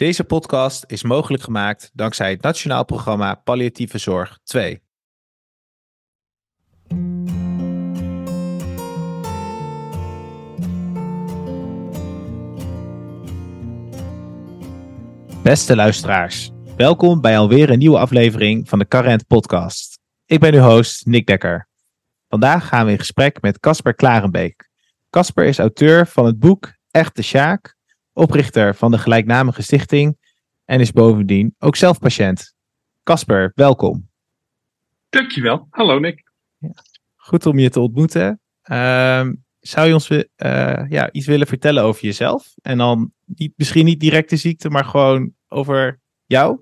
Deze podcast is mogelijk gemaakt dankzij het Nationaal Programma Palliatieve Zorg 2. Beste luisteraars, welkom bij alweer een nieuwe aflevering van de Current Podcast. Ik ben uw host Nick Dekker. Vandaag gaan we in gesprek met Casper Klarenbeek. Casper is auteur van het boek Echte Sjaak, oprichter van de gelijknamige stichting en is bovendien ook zelf patiënt. Casper, welkom. Dankjewel. Hallo Nick. Goed om je te ontmoeten. Ehm, zou je ons uh, ja, iets willen vertellen over jezelf? En dan niet, misschien niet direct de ziekte, maar gewoon over jou?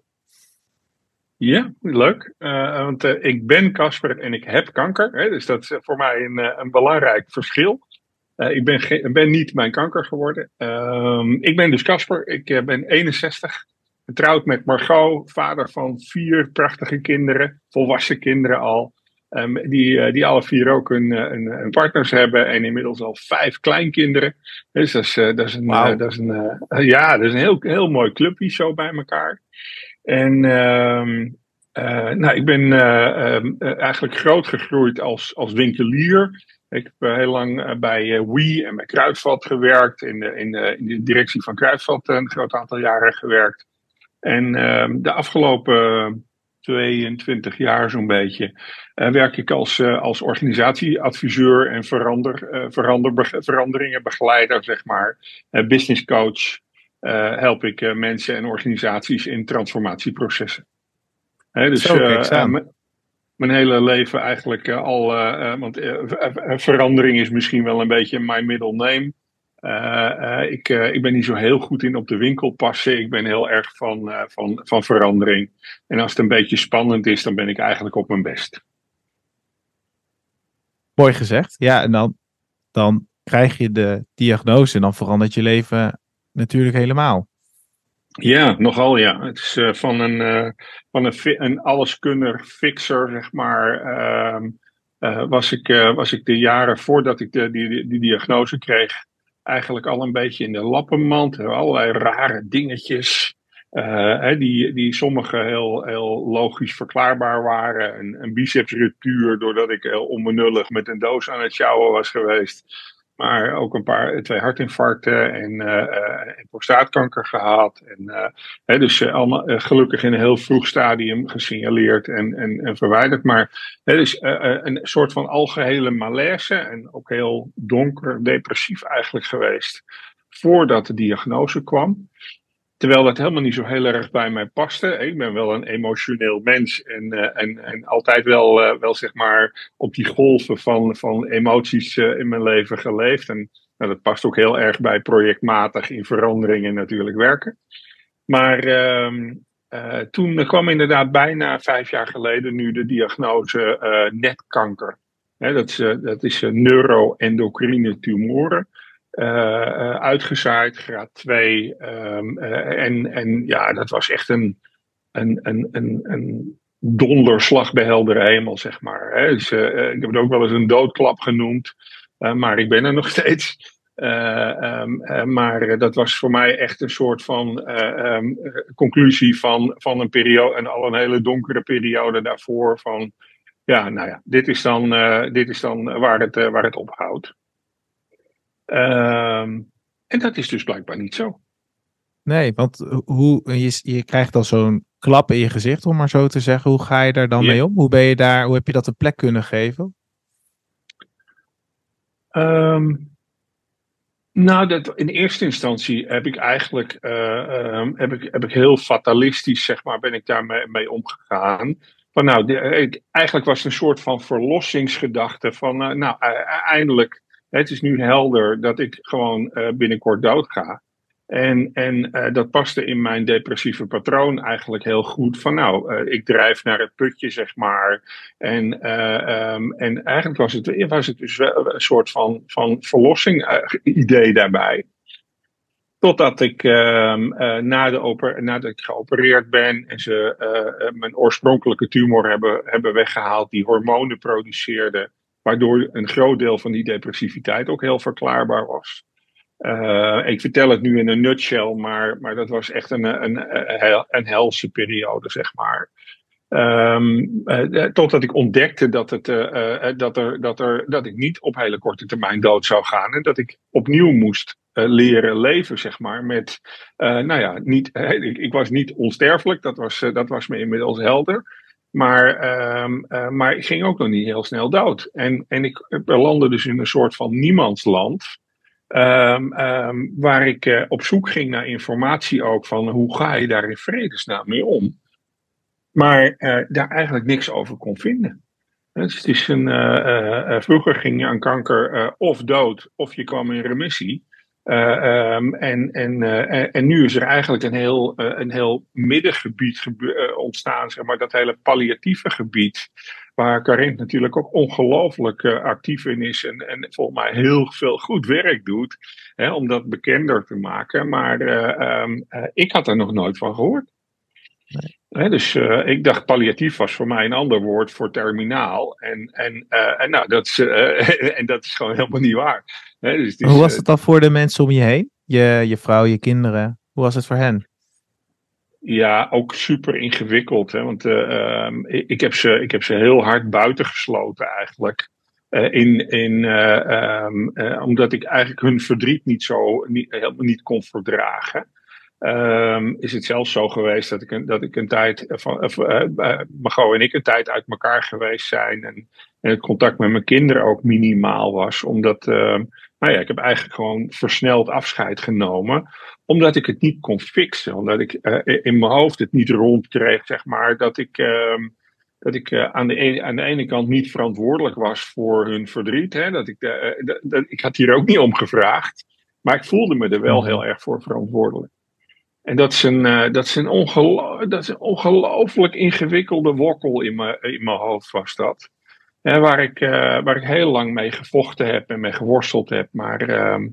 Ja, leuk. Uh, want uh, ik ben Casper en ik heb kanker. Hè, dus dat is voor mij een, een belangrijk verschil. Uh, ik ben, ben, niet mijn kanker geworden. Uh, ik ben dus Casper. Ik uh, ben 61. Getrouwd met Margot. Vader van vier prachtige kinderen. Volwassen kinderen al. Um, die, die alle vier ook een, een, een, partners hebben. En inmiddels al vijf kleinkinderen. Dus dat is, dat is een, wow. dat is een, ja, dat is een heel, heel mooi clubje zo bij elkaar. En um, nou, ik ben eigenlijk groot gegroeid als, als winkelier. Ik heb heel lang bij Wii en bij Kruidvat gewerkt. In de, in de, in de directie van Kruidvat een groot aantal jaren gewerkt. En uh, de afgelopen 22 jaar zo'n beetje uh, werk ik als, uh, als organisatieadviseur en verander, uh, verander, veranderingen begeleider, zeg maar. business coach help ik mensen en organisaties in transformatieprocessen. Hè, dus, Zo, mijn hele leven eigenlijk uh, al. Uh, want uh, verandering is misschien wel een beetje mijn middle name. ik, ik ben niet zo heel goed in op de winkel passen. Ik ben heel erg van, van, van verandering. En als het een beetje spannend is, dan ben ik eigenlijk op mijn best. Mooi gezegd. Ja, en dan, dan krijg je de diagnose en dan verandert je leven natuurlijk helemaal. Ja, nogal ja. Het is uh, van een, uh, van een, een alleskunner, fixer, zeg maar. Uh, was, ik, was ik de jaren voordat ik de, die, die diagnose kreeg, eigenlijk al een beetje in de lappenmand. Allerlei rare dingetjes. Hè, die, die sommige heel, heel logisch verklaarbaar waren. Een, een bicepsruptuur, doordat ik heel onbenullig met een doos aan het sjouwen was geweest. Maar ook een paar, twee hartinfarcten en, uh, en prostaatkanker gehad. En, uh, hè, dus allemaal gelukkig in een heel vroeg stadium gesignaleerd en, en, en verwijderd. Maar hè, dus een soort van algehele malaise en ook heel donker, depressief eigenlijk geweest. Voordat de diagnose kwam. Terwijl dat helemaal niet zo heel erg bij mij paste. Ik ben wel een emotioneel mens en, uh, en, en altijd wel, uh, wel zeg maar op die golven van, van emoties uh, in mijn leven geleefd. En nou, dat past ook heel erg bij projectmatig in veranderingen natuurlijk werken. Maar ehm, toen kwam inderdaad bijna vijf jaar geleden nu de diagnose netkanker. Dat is, dat is neuroendocrine tumoren. Uh, uitgezaaid, graad 2. Um, uh, en, en ja, dat was echt een, een, een, een, een donderslag bij heldere hemel, zeg maar. Hè. Dus, ik heb het ook wel eens een doodklap genoemd, maar ik ben er nog steeds. Um, maar dat was voor mij echt een soort van um, conclusie van, van een periode, en al een hele donkere periode daarvoor. Van ja, nou ja, dit is dan, dit is dan waar, het, waar het ophoudt. Um, en dat is dus blijkbaar niet zo. Nee, want hoe, je, je krijgt dan zo'n klap in je gezicht, om maar zo te zeggen. Hoe ga je daar dan ja. mee om? Hoe, ben je daar, hoe heb je dat een plek kunnen geven? Um, nou, dat, in eerste instantie heb ik eigenlijk uh, um, heb ik, heb ik heel fatalistisch, zeg maar, ben ik daarmee mee omgegaan. Van nou, de, ik, eigenlijk was het een soort van verlossingsgedachte van, uh, nou, eindelijk het is nu helder dat ik gewoon uh, binnenkort dood ga. En, en uh, dat paste in mijn depressieve patroon eigenlijk heel goed. Van nou, uh, ik drijf naar het putje, zeg maar. En, um, en eigenlijk was het, was het dus wel een soort van, van verlossing idee daarbij. Totdat ik uh, na de nadat ik geopereerd ben en ze mijn oorspronkelijke tumor hebben, hebben weggehaald, die hormonen produceerde, waardoor een groot deel van die depressiviteit ook heel verklaarbaar was. ik vertel het nu in een nutshell, maar, maar dat was echt een, een, een, helse periode, zeg maar. Um, uh, totdat ik ontdekte dat, het, dat, er, dat, er, dat ik niet op hele korte termijn dood zou gaan. En dat ik opnieuw moest leren leven, zeg maar. Met, nou ja, niet, ik, ik, was niet onsterfelijk, dat was, dat was me inmiddels helder. Maar, um, maar ik ging ook nog niet heel snel dood. En, en ik belandde dus in een soort van niemandsland. Um, waar ik op zoek ging naar informatie ook van hoe ga je daar in vredesnaam mee om maar uh, daar eigenlijk niks over kon vinden. Dus het is een, vroeger ging je aan kanker of dood of je kwam in remissie. Um, en, en, en nu is er eigenlijk een heel, een heel middengebied ontstaan, zeg maar, dat hele palliatieve gebied. Waar Karin natuurlijk ook ongelooflijk actief in is en, en volgens mij heel veel goed werk doet hè, om dat bekender te maken. Maar um, ik had er nog nooit van gehoord. Nee. Dus uh, ik dacht palliatief was voor mij een ander woord voor terminaal. En, en, uh, en, nou, dat is, uh, en dat is gewoon helemaal niet waar. dus is, Hoe was het dan voor de mensen om je heen? Je, je vrouw, je kinderen. Hoe was het voor hen? Ja, ook super ingewikkeld. Hè? Want ehm, ik, ik, heb ze, ik heb ze heel hard buitengesloten eigenlijk. in, in, um, omdat ik eigenlijk hun verdriet niet zo niet, helemaal niet kon verdragen. Um, is het zelfs zo geweest dat ik een, dat ik een tijd van uh, uh, en ik een tijd uit elkaar geweest zijn en, en, het contact met mijn kinderen ook minimaal was, omdat uh, nou ja, ik heb eigenlijk gewoon versneld afscheid genomen, omdat ik het niet kon fixen, omdat ik uh, in mijn hoofd het niet rond kreeg, zeg maar, dat ik ehm, dat ik aan, de ene, aan de ene kant niet verantwoordelijk was voor hun verdriet. Hè? Dat ik, ik had hier ook niet om gevraagd. Maar ik voelde me er wel mhm. heel erg voor verantwoordelijk. En dat is een, uh, dat is een, dat is een ongelooflijk ingewikkelde wokkel in mijn, in mijn hoofd was dat. En waar, ik, uh, waar ik heel lang mee gevochten heb en mee geworsteld heb. Maar uh,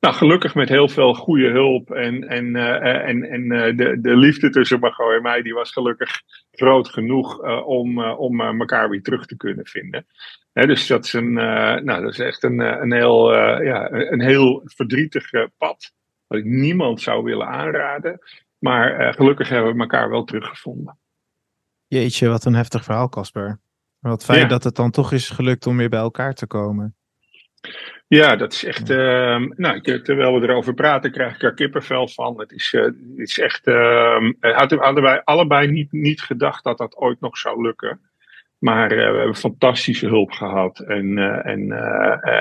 nou, gelukkig met heel veel goede hulp. En, en, uh, en, en de, de liefde tussen Margot en mij, die was gelukkig groot genoeg om, om elkaar weer terug te kunnen vinden. dus dat is, een, nou, dat is echt een, een, heel, ja, een heel verdrietig pad. Wat ik niemand zou willen aanraden. Maar uh, gelukkig hebben we elkaar wel teruggevonden. Jeetje, wat een heftig verhaal, Casper. Wat fijn dat het dan toch is gelukt om weer bij elkaar te komen. Ja, dat is echt. Uh, nou, terwijl we erover praten, krijg ik er kippenvel van. Het is, uh, het is echt. Uh, hadden wij allebei niet, niet gedacht dat dat ooit nog zou lukken. Maar we hebben fantastische hulp gehad. En, en,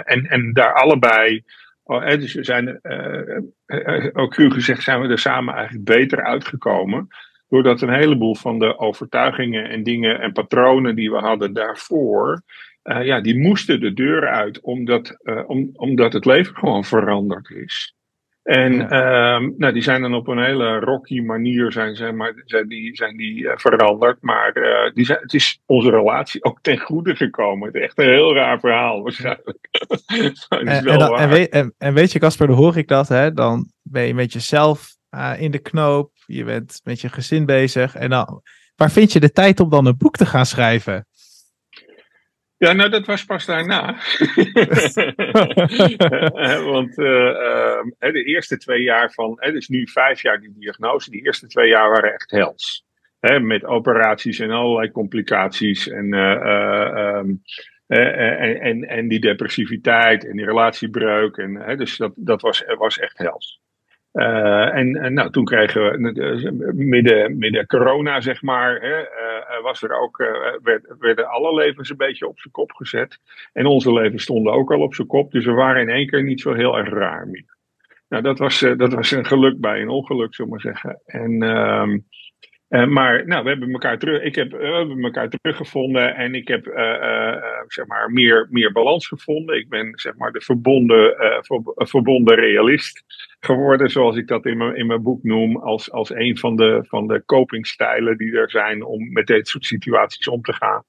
en, en daar allebei Oh, dus we zijn, uh, ook cru gezegd, zijn we er samen eigenlijk beter uitgekomen. Doordat een heleboel van de overtuigingen en dingen en patronen die we hadden daarvoor, uh, ja, die moesten de deur uit, omdat, uh, om, omdat het leven gewoon veranderd is. En ja. um, nou, die zijn dan op een hele rocky manier zijn, zijn, maar, zijn die, zijn die uh, veranderd. Maar uh, die zijn, het is onze relatie ook ten goede gekomen. Het is echt een heel raar verhaal waarschijnlijk. en, en, dan, en, weet, en, en, weet je Casper, dan hoor ik dat. Hè? Dan ben je met jezelf uh, in de knoop. Je bent met je gezin bezig. En dan, waar vind je de tijd om dan een boek te gaan schrijven? Ja, nou, dat was pas daarna. Want uh, de eerste twee jaar van, het is nu vijf jaar die diagnose, die eerste twee jaar waren echt hels. Met operaties en allerlei complicaties en, uh, um, en, en, en die depressiviteit en die relatiebreuk. En, dus dat, dat was, was echt hels. En, nou, toen kregen we midden, midden corona, zeg maar, hè, was er ook, werd, werden alle levens een beetje op zijn kop gezet. En onze levens stonden ook al op zijn kop, dus we waren in één keer niet zo heel erg raar meer. Nou, dat was, dat was een geluk bij een ongeluk, zullen we maar zeggen. En, ehm, uh, maar nou, we hebben elkaar terug. Ik heb, we hebben elkaar teruggevonden en ik heb zeg maar meer, meer balans gevonden. Ik ben zeg maar de verbonden, verbonden realist geworden, zoals ik dat in mijn, in mijn boek noem, als, als een van de, van de copingstijlen die er zijn om met dit soort situaties om te gaan.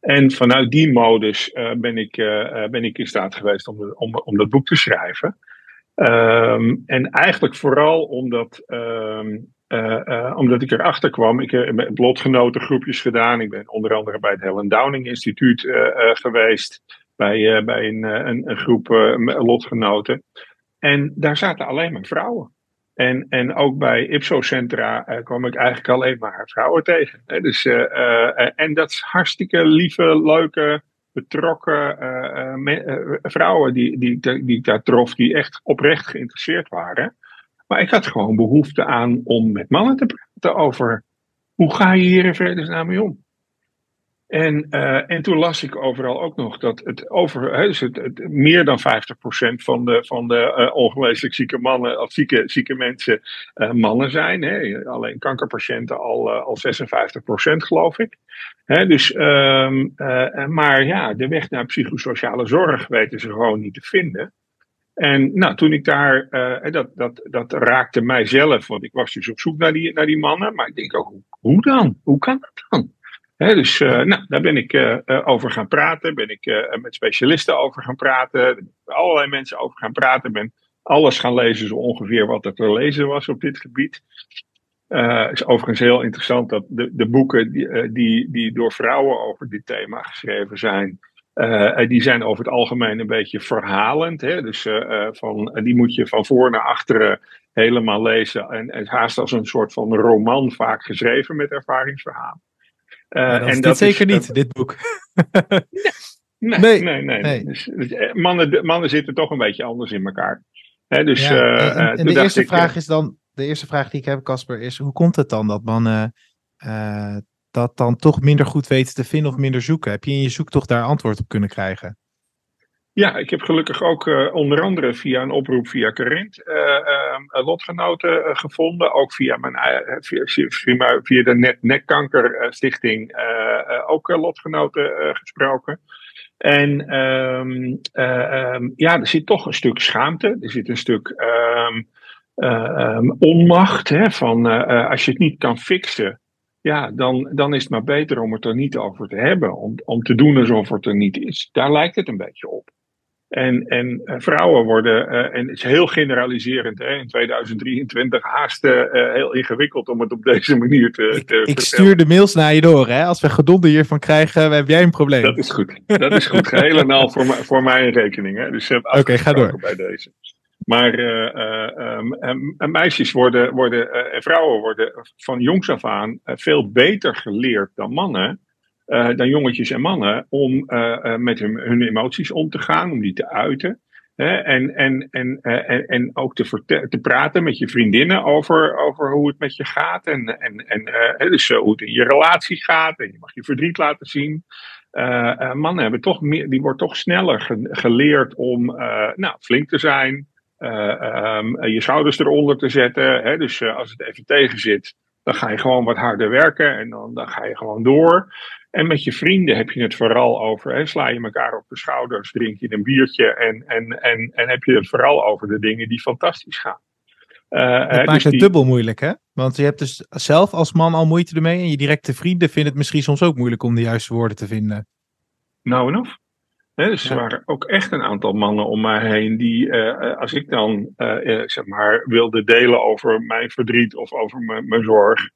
En vanuit die modus ben, ik, ben ik in staat geweest om, om, om dat boek te schrijven. Um, en eigenlijk vooral omdat um, uh, uh, omdat ik erachter kwam, ik heb lotgenotengroepjes gedaan. Ik ben onder andere bij het Helen Downing Instituut geweest. Bij, bij een, een, een groep lotgenoten. En daar zaten alleen maar vrouwen. En, en ook bij Ipso-centra kwam ik eigenlijk alleen maar vrouwen tegen. Dus, en dat is hartstikke lieve, leuke, betrokken vrouwen die, die, die, die ik daar trof, die echt oprecht geïnteresseerd waren. Maar ik had gewoon behoefte aan om met mannen te praten over hoe ga je hier in vredesnaam mee om. En, uh, en toen las ik overal ook nog dat het over, dus het, meer dan 50% van de, van de uh, zieke mannen, of zieke, zieke mensen, uh, mannen zijn. Hè. Alleen kankerpatiënten al, al 56% geloof ik. Dus, um, maar ja, de weg naar psychosociale zorg weten ze gewoon niet te vinden. En nou, toen ik daar, dat, dat, dat raakte mijzelf, want ik was dus op zoek naar die, naar die mannen. Maar ik denk ook, hoe dan? Hoe kan dat dan? Dus uh, nou, daar ben ik uh, over gaan praten, ben ik met specialisten over gaan praten, allerlei mensen over gaan praten, ben alles gaan lezen zo ongeveer wat er te lezen was op dit gebied. Het is overigens heel interessant dat de, de boeken die, die, die door vrouwen over dit thema geschreven zijn, die zijn over het algemeen een beetje verhalend. Hè? Dus van, die moet je van voor naar achteren helemaal lezen en, en haast als een soort van roman vaak geschreven met ervaringsverhalen. Uh, dat en dat zeker niet, dit boek. nee, nee, nee. nee, nee. Dus, eh, mannen, mannen zitten toch een beetje anders in elkaar. Hè, dus, ja, uh, en, de eerste vraag is dan, de eerste vraag die ik heb, Casper, is hoe komt het dan dat mannen dat dan toch minder goed weten te vinden of minder zoeken? Heb je in je zoektocht daar antwoord op kunnen krijgen? Ja, ik heb gelukkig ook uh, onder andere via een oproep via Carint uh, uh, lotgenoten gevonden. Ook via, mijn, via, via, de Net Nekkankerstichting ook lotgenoten gesproken. En um, um, ja, er zit toch een stuk schaamte. Er zit een stuk onmacht. Hè, van als je het niet kan fixen, ja, dan, dan is het maar beter om het er niet over te hebben. Om, om te doen alsof het er niet is. Daar lijkt het een beetje op. En, en uh, vrouwen worden, uh, en het is heel generaliserend, hè, in 2023 haast uh, heel ingewikkeld om het op deze manier te, te ik, ik stuur de mails naar je door, hè. Als we gedonde hiervan krijgen, heb jij een probleem. Dat is goed. Dat is goed. Geheel en al voor, voor mijn rekening, hè. Dus Oké, okay, ga door. bij deze. Maar um, meisjes worden, worden en vrouwen worden van jongs af aan veel beter geleerd dan mannen dan jongetjes en mannen om uh, met hun, hun, emoties om te gaan, om die te uiten. Hè, en, en, en, en, en ook te, te praten met je vriendinnen over, over hoe het met je gaat. En, en, en dus hoe het in je relatie gaat. En je mag je verdriet laten zien. mannen hebben toch meer, die wordt toch sneller geleerd om nou, flink te zijn. Um, je schouders eronder te zetten. Hè, dus als het even tegen zit, dan ga je gewoon wat harder werken en dan, dan ga je gewoon door. En met je vrienden heb je het vooral over, hè, sla je elkaar op de schouders, drink je een biertje en, en, en, en heb je het vooral over de dingen die fantastisch gaan. Uh, dat maakt dus het dubbel moeilijk, hè? Want je hebt dus zelf als man al moeite ermee en je directe vrienden vinden het misschien soms ook moeilijk om de juiste woorden te vinden. Nou en of. dus er waren ook echt een aantal mannen om mij heen die, uh, als ik dan uh, zeg maar wilde delen over mijn verdriet of over mijn zorg,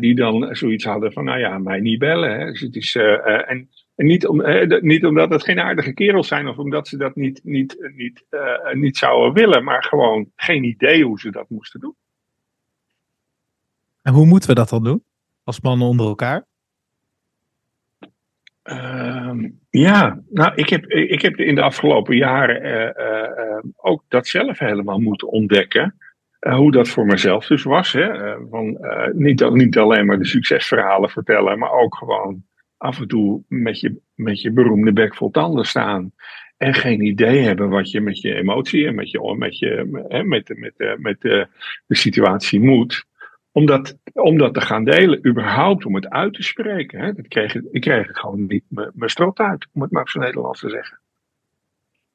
die dan zoiets hadden van, nou ja, mij niet bellen. Hè. Dus het is, uh, en, en niet, om, niet omdat het geen aardige kerels zijn of omdat ze dat niet, niet, niet, niet zouden willen, maar gewoon geen idee hoe ze dat moesten doen. En hoe moeten we dat dan doen? Als mannen onder elkaar? Uh, ja, nou, ik heb, ik heb in de afgelopen jaren uh, ook dat zelf helemaal moeten ontdekken. Uh, hoe dat voor mezelf dus was. Hè? Uh, van, uh, niet, niet alleen maar de succesverhalen vertellen, maar ook gewoon af en toe met je, met je beroemde bek vol tanden staan. En geen idee hebben wat je met je emotie en met, je, met, je, met, met, met, met de, situatie moet. Om dat, om dat te gaan delen, überhaupt om het uit te spreken. Hè? Dat kreeg, ik kreeg gewoon niet mijn strot uit, om het maar zo Nederlands te zeggen.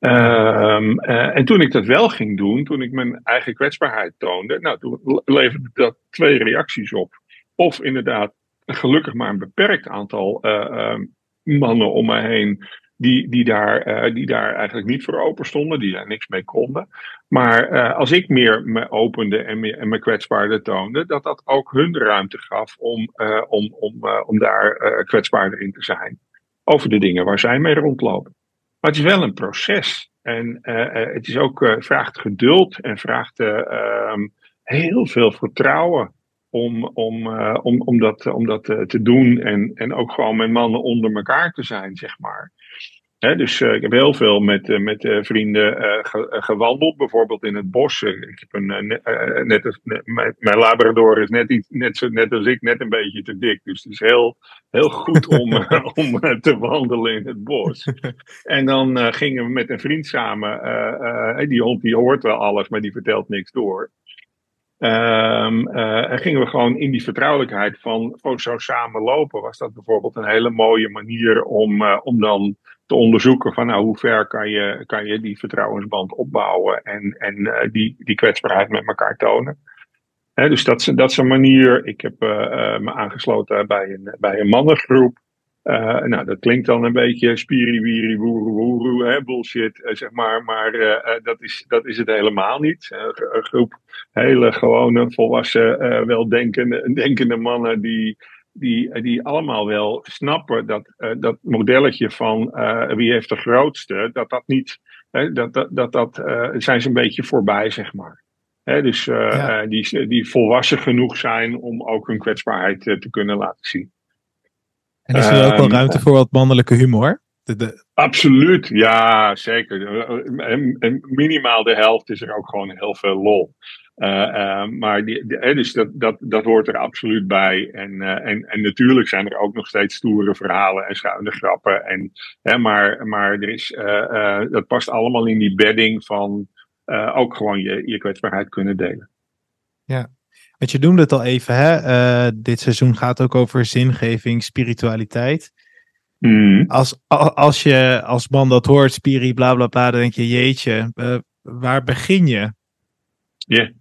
Um, uh, en toen ik dat wel ging doen, toen ik mijn eigen kwetsbaarheid toonde, nou, toen leverde dat twee reacties op. Of inderdaad, gelukkig maar een beperkt aantal uh, mannen om me heen, die, die, daar, uh, die daar eigenlijk niet voor open stonden, die daar niks mee konden. Maar als ik meer me opende en, me, kwetsbaarder toonde, dat dat ook hun ruimte gaf om, om, om, om daar kwetsbaarder in te zijn. Over de dingen waar zij mee rondlopen. Maar het is wel een proces. En het is ook, vraagt geduld en vraagt ehm, heel veel vertrouwen om, om, om, om dat, om dat te doen. En, en ook gewoon met mannen onder elkaar te zijn, zeg maar dus uh, ik heb heel veel met, uh, met uh, vrienden gewandeld, bijvoorbeeld in het bos. ik heb een, net, mijn, mijn, Labrador is net, iets, net, zo, net als ik, net een beetje te dik. Dus het is heel, heel goed om, om te wandelen in het bos. en dan gingen we met een vriend samen. die hond die hoort wel alles, maar die vertelt niks door. Um, en gingen we gewoon in die vertrouwelijkheid van, van zo samen lopen. Was dat bijvoorbeeld een hele mooie manier om, om dan te onderzoeken van nou, hoe ver kan je, kan je die vertrouwensband opbouwen en, en uh, die, die kwetsbaarheid met elkaar tonen. Dus dat dat is een manier. Ik heb uh, uh, me aangesloten bij een, bij een mannengroep. nou, dat klinkt dan een beetje spiriwiri, woeroe, woeroe, hè, bullshit, zeg maar. Maar dat, is, dat is het helemaal niet. een groep hele gewone, volwassen, weldenkende denkende mannen die, die, die allemaal wel snappen dat uh, dat modelletje van uh, wie heeft de grootste, dat dat niet, dat, dat, dat, dat zijn ze een beetje voorbij, zeg maar. Hè, dus ja. die, die volwassen genoeg zijn om ook hun kwetsbaarheid te kunnen laten zien. En is er ook wel ehm, ruimte voor wat mannelijke humor? De, de... Absoluut, ja, zeker. En, en minimaal de helft is er ook gewoon heel veel lol. Uh, maar die, dus dat, dat, dat hoort er absoluut bij. En, uh, en, en natuurlijk zijn er ook nog steeds stoere verhalen en schuine grappen. En, hè, maar maar er is, dat past allemaal in die bedding van ook gewoon je, je kwetsbaarheid kunnen delen. Ja, want je noemde het al even, hè? dit seizoen gaat ook over zingeving, spiritualiteit. Mm. Als, als je als man dat hoort, spiri, bla bla bla, dan denk je, jeetje, waar begin je? Ja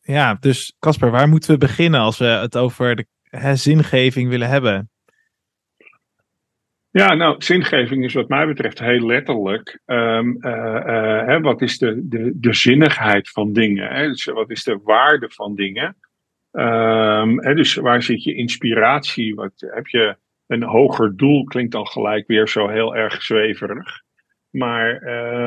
ja, dus Casper, waar moeten we beginnen als we het over de hè, zingeving willen hebben? Ja, nou, zingeving is wat mij betreft heel letterlijk. Um, uh, hè, wat is de, de, de zinnigheid van dingen? Hè? Dus wat is de waarde van dingen? Um, hè, dus waar zit je inspiratie? Wat, heb je een hoger doel? Klinkt dan gelijk weer zo heel erg zweverig. Maar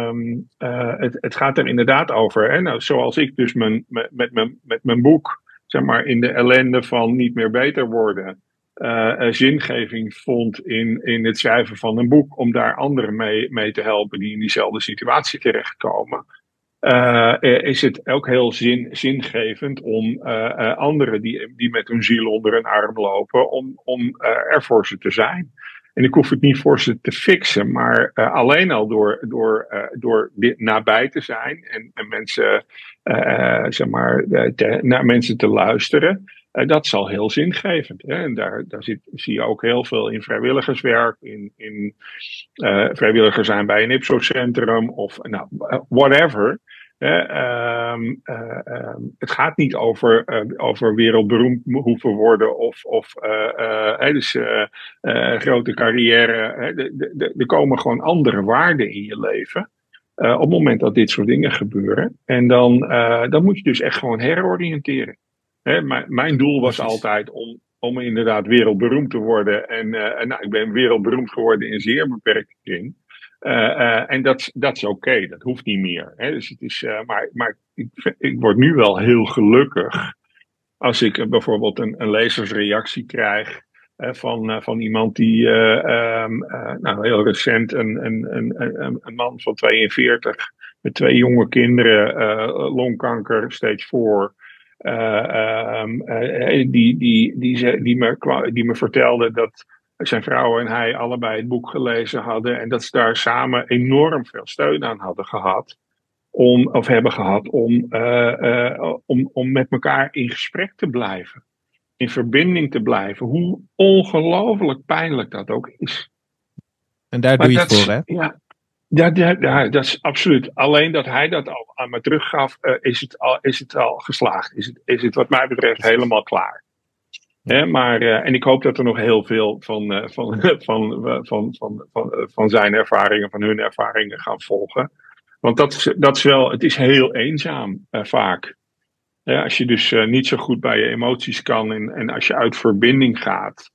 um, uh, het, het, gaat er inderdaad over. Hè? Nou, zoals ik dus mijn, met, mijn, met mijn boek, zeg maar, in de ellende van niet meer beter worden, uh, zingeving vond in, in het schrijven van een boek, om daar anderen mee, mee te helpen die in diezelfde situatie terechtkomen. Uh, is het ook heel zin, zingevend om anderen die, die met hun ziel onder een arm lopen, om, om er voor ze te zijn. En ik hoef het niet voor ze te fixen, maar uh, alleen al door, door, uh, door nabij te zijn en, en mensen, uh, zeg maar, naar mensen te luisteren, dat is al heel zingevend. Hè? En daar, daar zit, zie je ook heel veel in vrijwilligerswerk, in, in vrijwilligers zijn bij een Ipsos-centrum of nou, whatever. Um, um, het gaat niet over, uh, over wereldberoemd hoeven worden of, of uh, dus, grote carrière. Er komen gewoon andere waarden in je leven. op het moment dat dit soort dingen gebeuren. En dan, dan moet je dus echt gewoon heroriënteren. Hè, mijn doel was altijd om, om inderdaad wereldberoemd te worden. En nou, ik ben wereldberoemd geworden in zeer beperkte kring. Uh, uh, en dat, dat is oké, dat hoeft niet meer. Hè? Dus het is, uh, maar maar ik, ik word nu wel heel gelukkig als ik bijvoorbeeld een, een lezersreactie krijg van, van iemand die um, nou, heel recent een, een, een, een, man van 42 met twee jonge kinderen, longkanker, stage 4. Um, die, die, die, die, me, die me vertelde dat zijn vrouw en hij allebei het boek gelezen hadden. En dat ze daar samen enorm veel steun aan hadden gehad. Om, of hebben gehad om, uh, uh, om, om met elkaar in gesprek te blijven. In verbinding te blijven. Hoe ongelooflijk pijnlijk dat ook is. En daar doe je het voor, hè? Ja, ja, ja, dat is absoluut. Alleen dat hij dat al aan me teruggaf, uh, is, het al, is het al geslaagd. Is het, is het wat mij betreft helemaal klaar maar, uh, en ik hoop dat er nog heel veel van, uh, van, van, van, van, van, van zijn ervaringen, van hun ervaringen gaan volgen. Want dat is, dat is wel, het is heel eenzaam vaak. Ja, als je dus niet zo goed bij je emoties kan en, en als je uit verbinding gaat,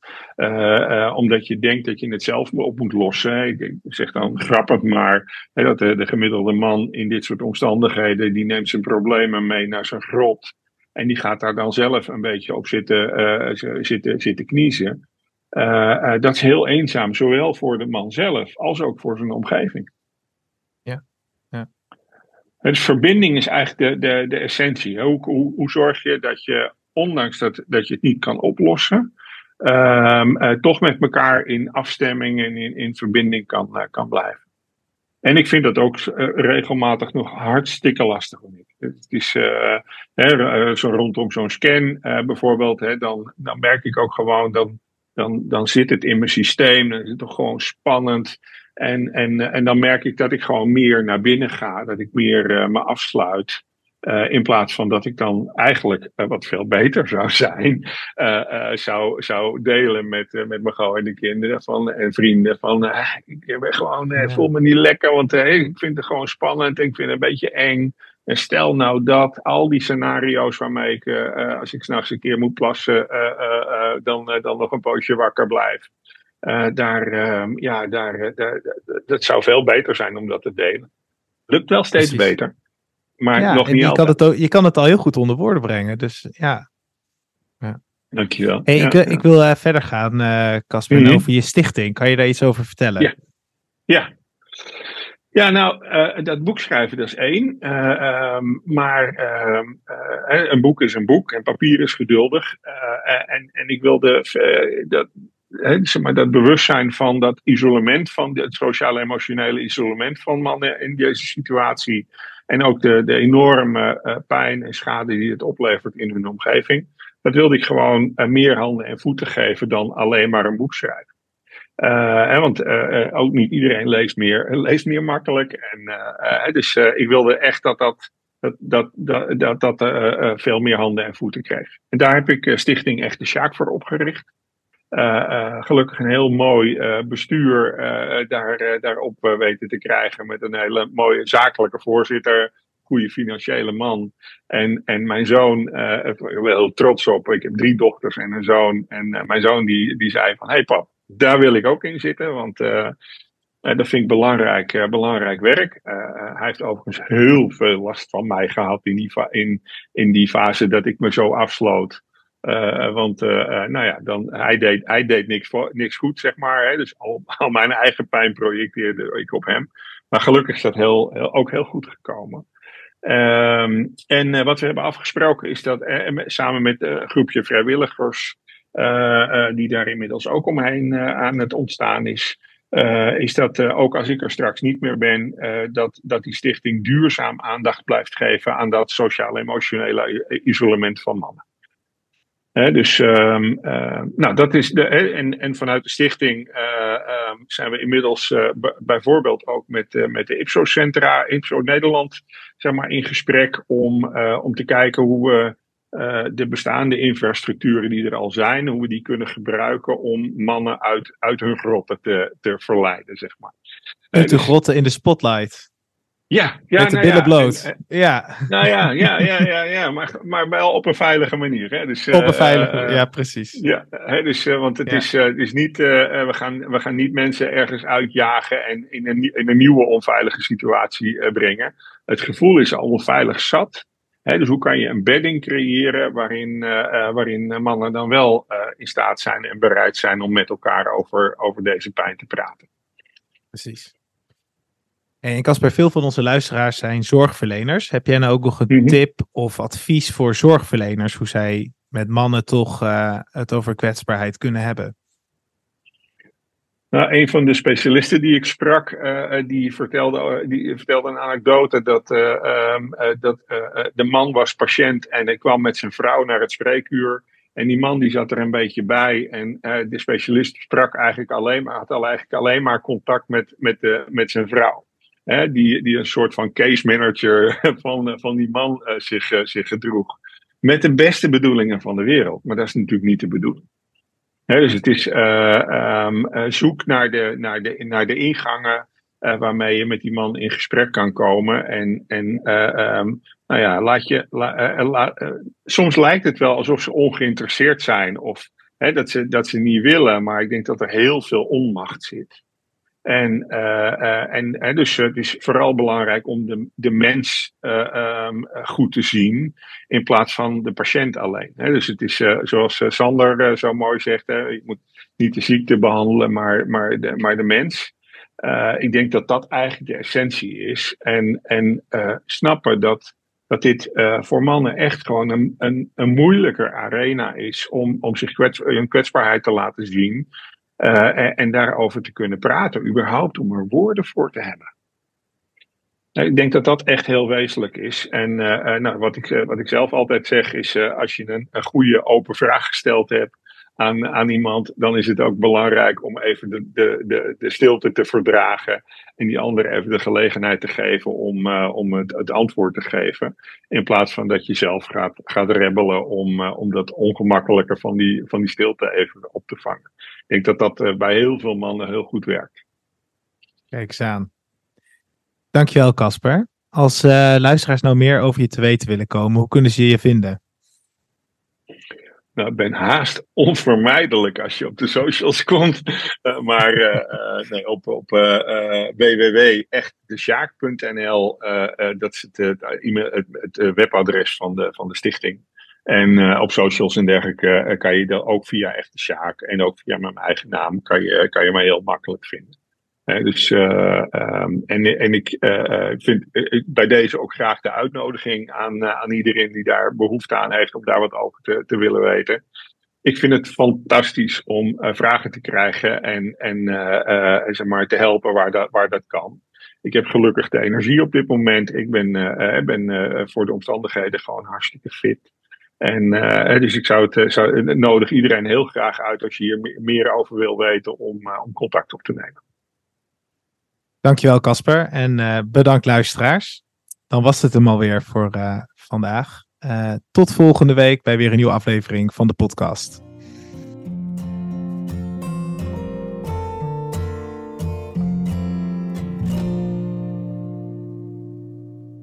omdat je denkt dat je het zelf op moet lossen. Ik, ik zeg dan grappig maar hè, dat de, de, gemiddelde man in dit soort omstandigheden, die neemt zijn problemen mee naar zijn grot. En die gaat daar dan zelf een beetje op zitten, zitten, zitten kniezen. dat is heel eenzaam, zowel voor de man zelf als ook voor zijn omgeving. Dus verbinding is eigenlijk de, de, de essentie. Hoe, hoe, hoe zorg je dat je, ondanks dat, dat je het niet kan oplossen, uh, toch met elkaar in afstemming en in, in verbinding kan, kan blijven. En ik vind dat ook uh, regelmatig nog hartstikke lastig. Het is zo rondom zo'n scan bijvoorbeeld, hè, dan, dan merk ik ook gewoon, dan, dan, dan zit het in mijn systeem, dan is het toch gewoon spannend. En, en, en dan merk ik dat ik gewoon meer naar binnen ga, dat ik meer uh, me afsluit. Uh, in plaats van dat ik dan eigenlijk, uh, wat veel beter zou zijn, zou, zou delen met, met mijn de kinderen van, en vrienden. Van ik ben gewoon, voel me niet lekker, want ik vind het gewoon spannend en ik vind het een beetje eng. En stel nou dat al die scenario's waarmee ik, als ik s'nachts een keer moet plassen, dan, dan nog een poosje wakker blijf. Daar, uh, ja, daar, daar, dat zou veel beter zijn om dat te delen. Lukt wel steeds Precies. beter. Maar ja, nog niet je altijd. Kan het ook, je kan het al heel goed onder woorden brengen. Dus ja. ja. Dankjewel. Hey, ja, ik, ik wil verder gaan, Casper, mm -hmm. over je stichting. Kan je daar iets over vertellen? Ja. Ja, ja, nou, uh, dat boek schrijven, dat is één. Um, maar uh, een boek is een boek en papier is geduldig. en, en ik wilde dat, he, zeg maar, dat bewustzijn van dat isolement, van het sociaal-emotionele isolement van mannen in deze situatie. En ook de, de enorme uh, pijn en schade die het oplevert in hun omgeving. Dat wilde ik gewoon uh, meer handen en voeten geven dan alleen maar een boek schrijven. Uh, want ook niet iedereen leest meer, leest meer makkelijk. En, dus ik wilde echt dat dat, dat, dat, dat, dat, dat veel meer handen en voeten kreeg. En daar heb ik Stichting Echte Sjaak voor opgericht. Uh, uh, gelukkig een heel mooi uh, bestuur daar, daarop weten te krijgen. Met een hele mooie zakelijke voorzitter. Goede financiële man. En, en mijn zoon, ik ben heel trots op. Ik heb drie dochters en een zoon. En mijn zoon die, die zei van, hey pap, daar wil ik ook in zitten. Want dat vind ik belangrijk, belangrijk werk. hij heeft overigens heel veel last van mij gehad in die, in, in die fase dat ik me zo afsloot. Uh, want uh, nou ja, dan, hij, deed, hij deed niks, voor, niks goed, zeg maar. Hè? Dus al, al mijn eigen pijn projecteerde ik op hem. Maar gelukkig is dat heel, ook heel goed gekomen. Um, en wat we hebben afgesproken is dat samen met een groepje vrijwilligers, die daar inmiddels ook omheen aan het ontstaan is, is dat ook als ik er straks niet meer ben, dat, dat die stichting duurzaam aandacht blijft geven aan dat sociaal-emotionele isolement van mannen. He, dus um, uh, nou, dat is de, he, en, en vanuit de stichting uh, um, zijn we inmiddels uh, bijvoorbeeld ook met, met de IPSO-centra, IPSO Nederland, zeg maar, in gesprek om, om te kijken hoe we de bestaande infrastructuren die er al zijn, hoe we die kunnen gebruiken om mannen uit, uit hun grotten te, te verleiden, zeg maar. Uit de grotten in de spotlight. Ja, ja, met de nou billen bloot. en- ja, Nou ja, ja, ja, ja, ja maar, maar wel op een veilige manier. Hè? Dus, op een eh, veilige eh, Ja, precies. Ja, hè, dus, eh, want het Ja. is, het is niet, we, gaan, we gaan niet mensen ergens uitjagen en in een, in een nieuwe onveilige situatie brengen. Het gevoel is al onveilig zat. Hè, dus hoe kan je een bedding creëren waarin, waarin mannen dan wel in staat zijn en bereid zijn om met elkaar over, over deze pijn te praten. Precies. En Casper, veel van onze luisteraars zijn zorgverleners. Heb jij nou ook nog een Mhm. tip of advies voor zorgverleners hoe zij met mannen toch eh, het over kwetsbaarheid kunnen hebben? Nou, een van de specialisten die ik sprak, eh, eh, die, vertelde, die vertelde een anekdote dat, eh, ehm, eh, dat de man was patiënt en hij kwam met zijn vrouw naar het spreekuur. En die man die zat er een beetje bij en de specialist sprak eigenlijk alleen maar, had al eigenlijk alleen maar contact met, met, de, met zijn vrouw. Hè, die, die een soort van case manager van, eh, van die man eh, zich, eh, zich gedroeg. Met de beste bedoelingen van de wereld. Maar dat is natuurlijk niet de bedoeling. Dus het is eh, ehm, eh, zoek naar de, naar de, naar de ingangen waarmee je met die man in gesprek kan komen. En, en eh, ehm, nou ja, laat je, soms lijkt het wel alsof ze ongeïnteresseerd zijn of dat, ze, dat ze niet willen, maar ik denk dat er heel veel onmacht zit. En, uh, en, en dus het is vooral belangrijk om de, de mens um, goed te zien in plaats van de patiënt alleen. dus het is zoals Sander zo mooi zegt, je moet niet de ziekte behandelen, maar, maar, de, maar de mens. ik denk dat dat eigenlijk de essentie is. En, en snappen dat, dat dit voor mannen echt gewoon een, een, een moeilijker arena is om, om zich hun kwetsbaarheid te laten zien. Uh, en, en, daarover te kunnen praten, überhaupt om er woorden voor te hebben. Nou, ik denk dat dat echt heel wezenlijk is. En uh, nou, wat, ik, wat ik zelf altijd zeg is, als je een, een goede open vraag gesteld hebt aan, aan iemand, dan is het ook belangrijk om even de, de, de, de stilte te verdragen en die ander even de gelegenheid te geven om, om het, het, antwoord te geven. In plaats van dat je zelf gaat, gaat rebellen om, om dat ongemakkelijke van die, van die stilte even op te vangen. Ik denk dat dat eh, bij heel veel mannen heel goed werkt. Kijk eens aan. Dankjewel, Casper. Als uh, luisteraars nou meer over je te weten willen komen, hoe kunnen ze je vinden? Nou, ik ben haast onvermijdelijk als je op de socials komt. Uh, maar uh, nee, op, op www.echtdesjaak.nl, dat is het, het, het, webadres van de, van de stichting. En uh, op socials en dergelijke uh, kan je dat ook via Echte Sjaak en ook via mijn eigen naam kan je, kan je mij heel makkelijk vinden. Dus, um, en, en ik vind bij deze ook graag de uitnodiging aan, aan iedereen die daar behoefte aan heeft om daar wat over te, te willen weten. Ik vind het fantastisch om vragen te krijgen en, en zeg maar te helpen waar dat, waar dat kan. Ik heb gelukkig de energie op dit moment. Ik ben, ben voor de omstandigheden gewoon hartstikke fit. En uh, dus ik zou het, eh, nodig iedereen heel graag uit als je hier meer over wil weten om, om contact op te nemen. Dankjewel Casper en bedankt luisteraars. Dan was het hem alweer voor vandaag. tot volgende week bij weer een nieuwe aflevering van de podcast.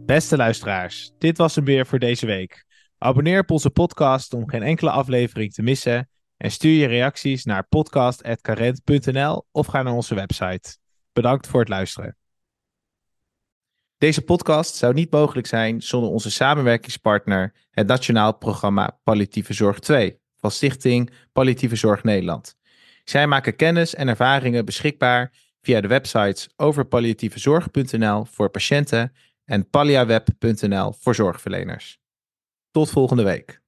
Beste luisteraars, dit was hem weer voor deze week. Abonneer op onze podcast om geen enkele aflevering te missen. En stuur je reacties naar podcast.carent.nl of ga naar onze website. Bedankt voor het luisteren. Deze podcast zou niet mogelijk zijn zonder onze samenwerkingspartner, het Nationaal Programma Palliatieve Zorg 2 van Stichting Palliatieve Zorg Nederland. Zij maken kennis en ervaringen beschikbaar via de websites overpalliatievezorg.nl voor patiënten en palliaweb.nl voor zorgverleners. Tot volgende week.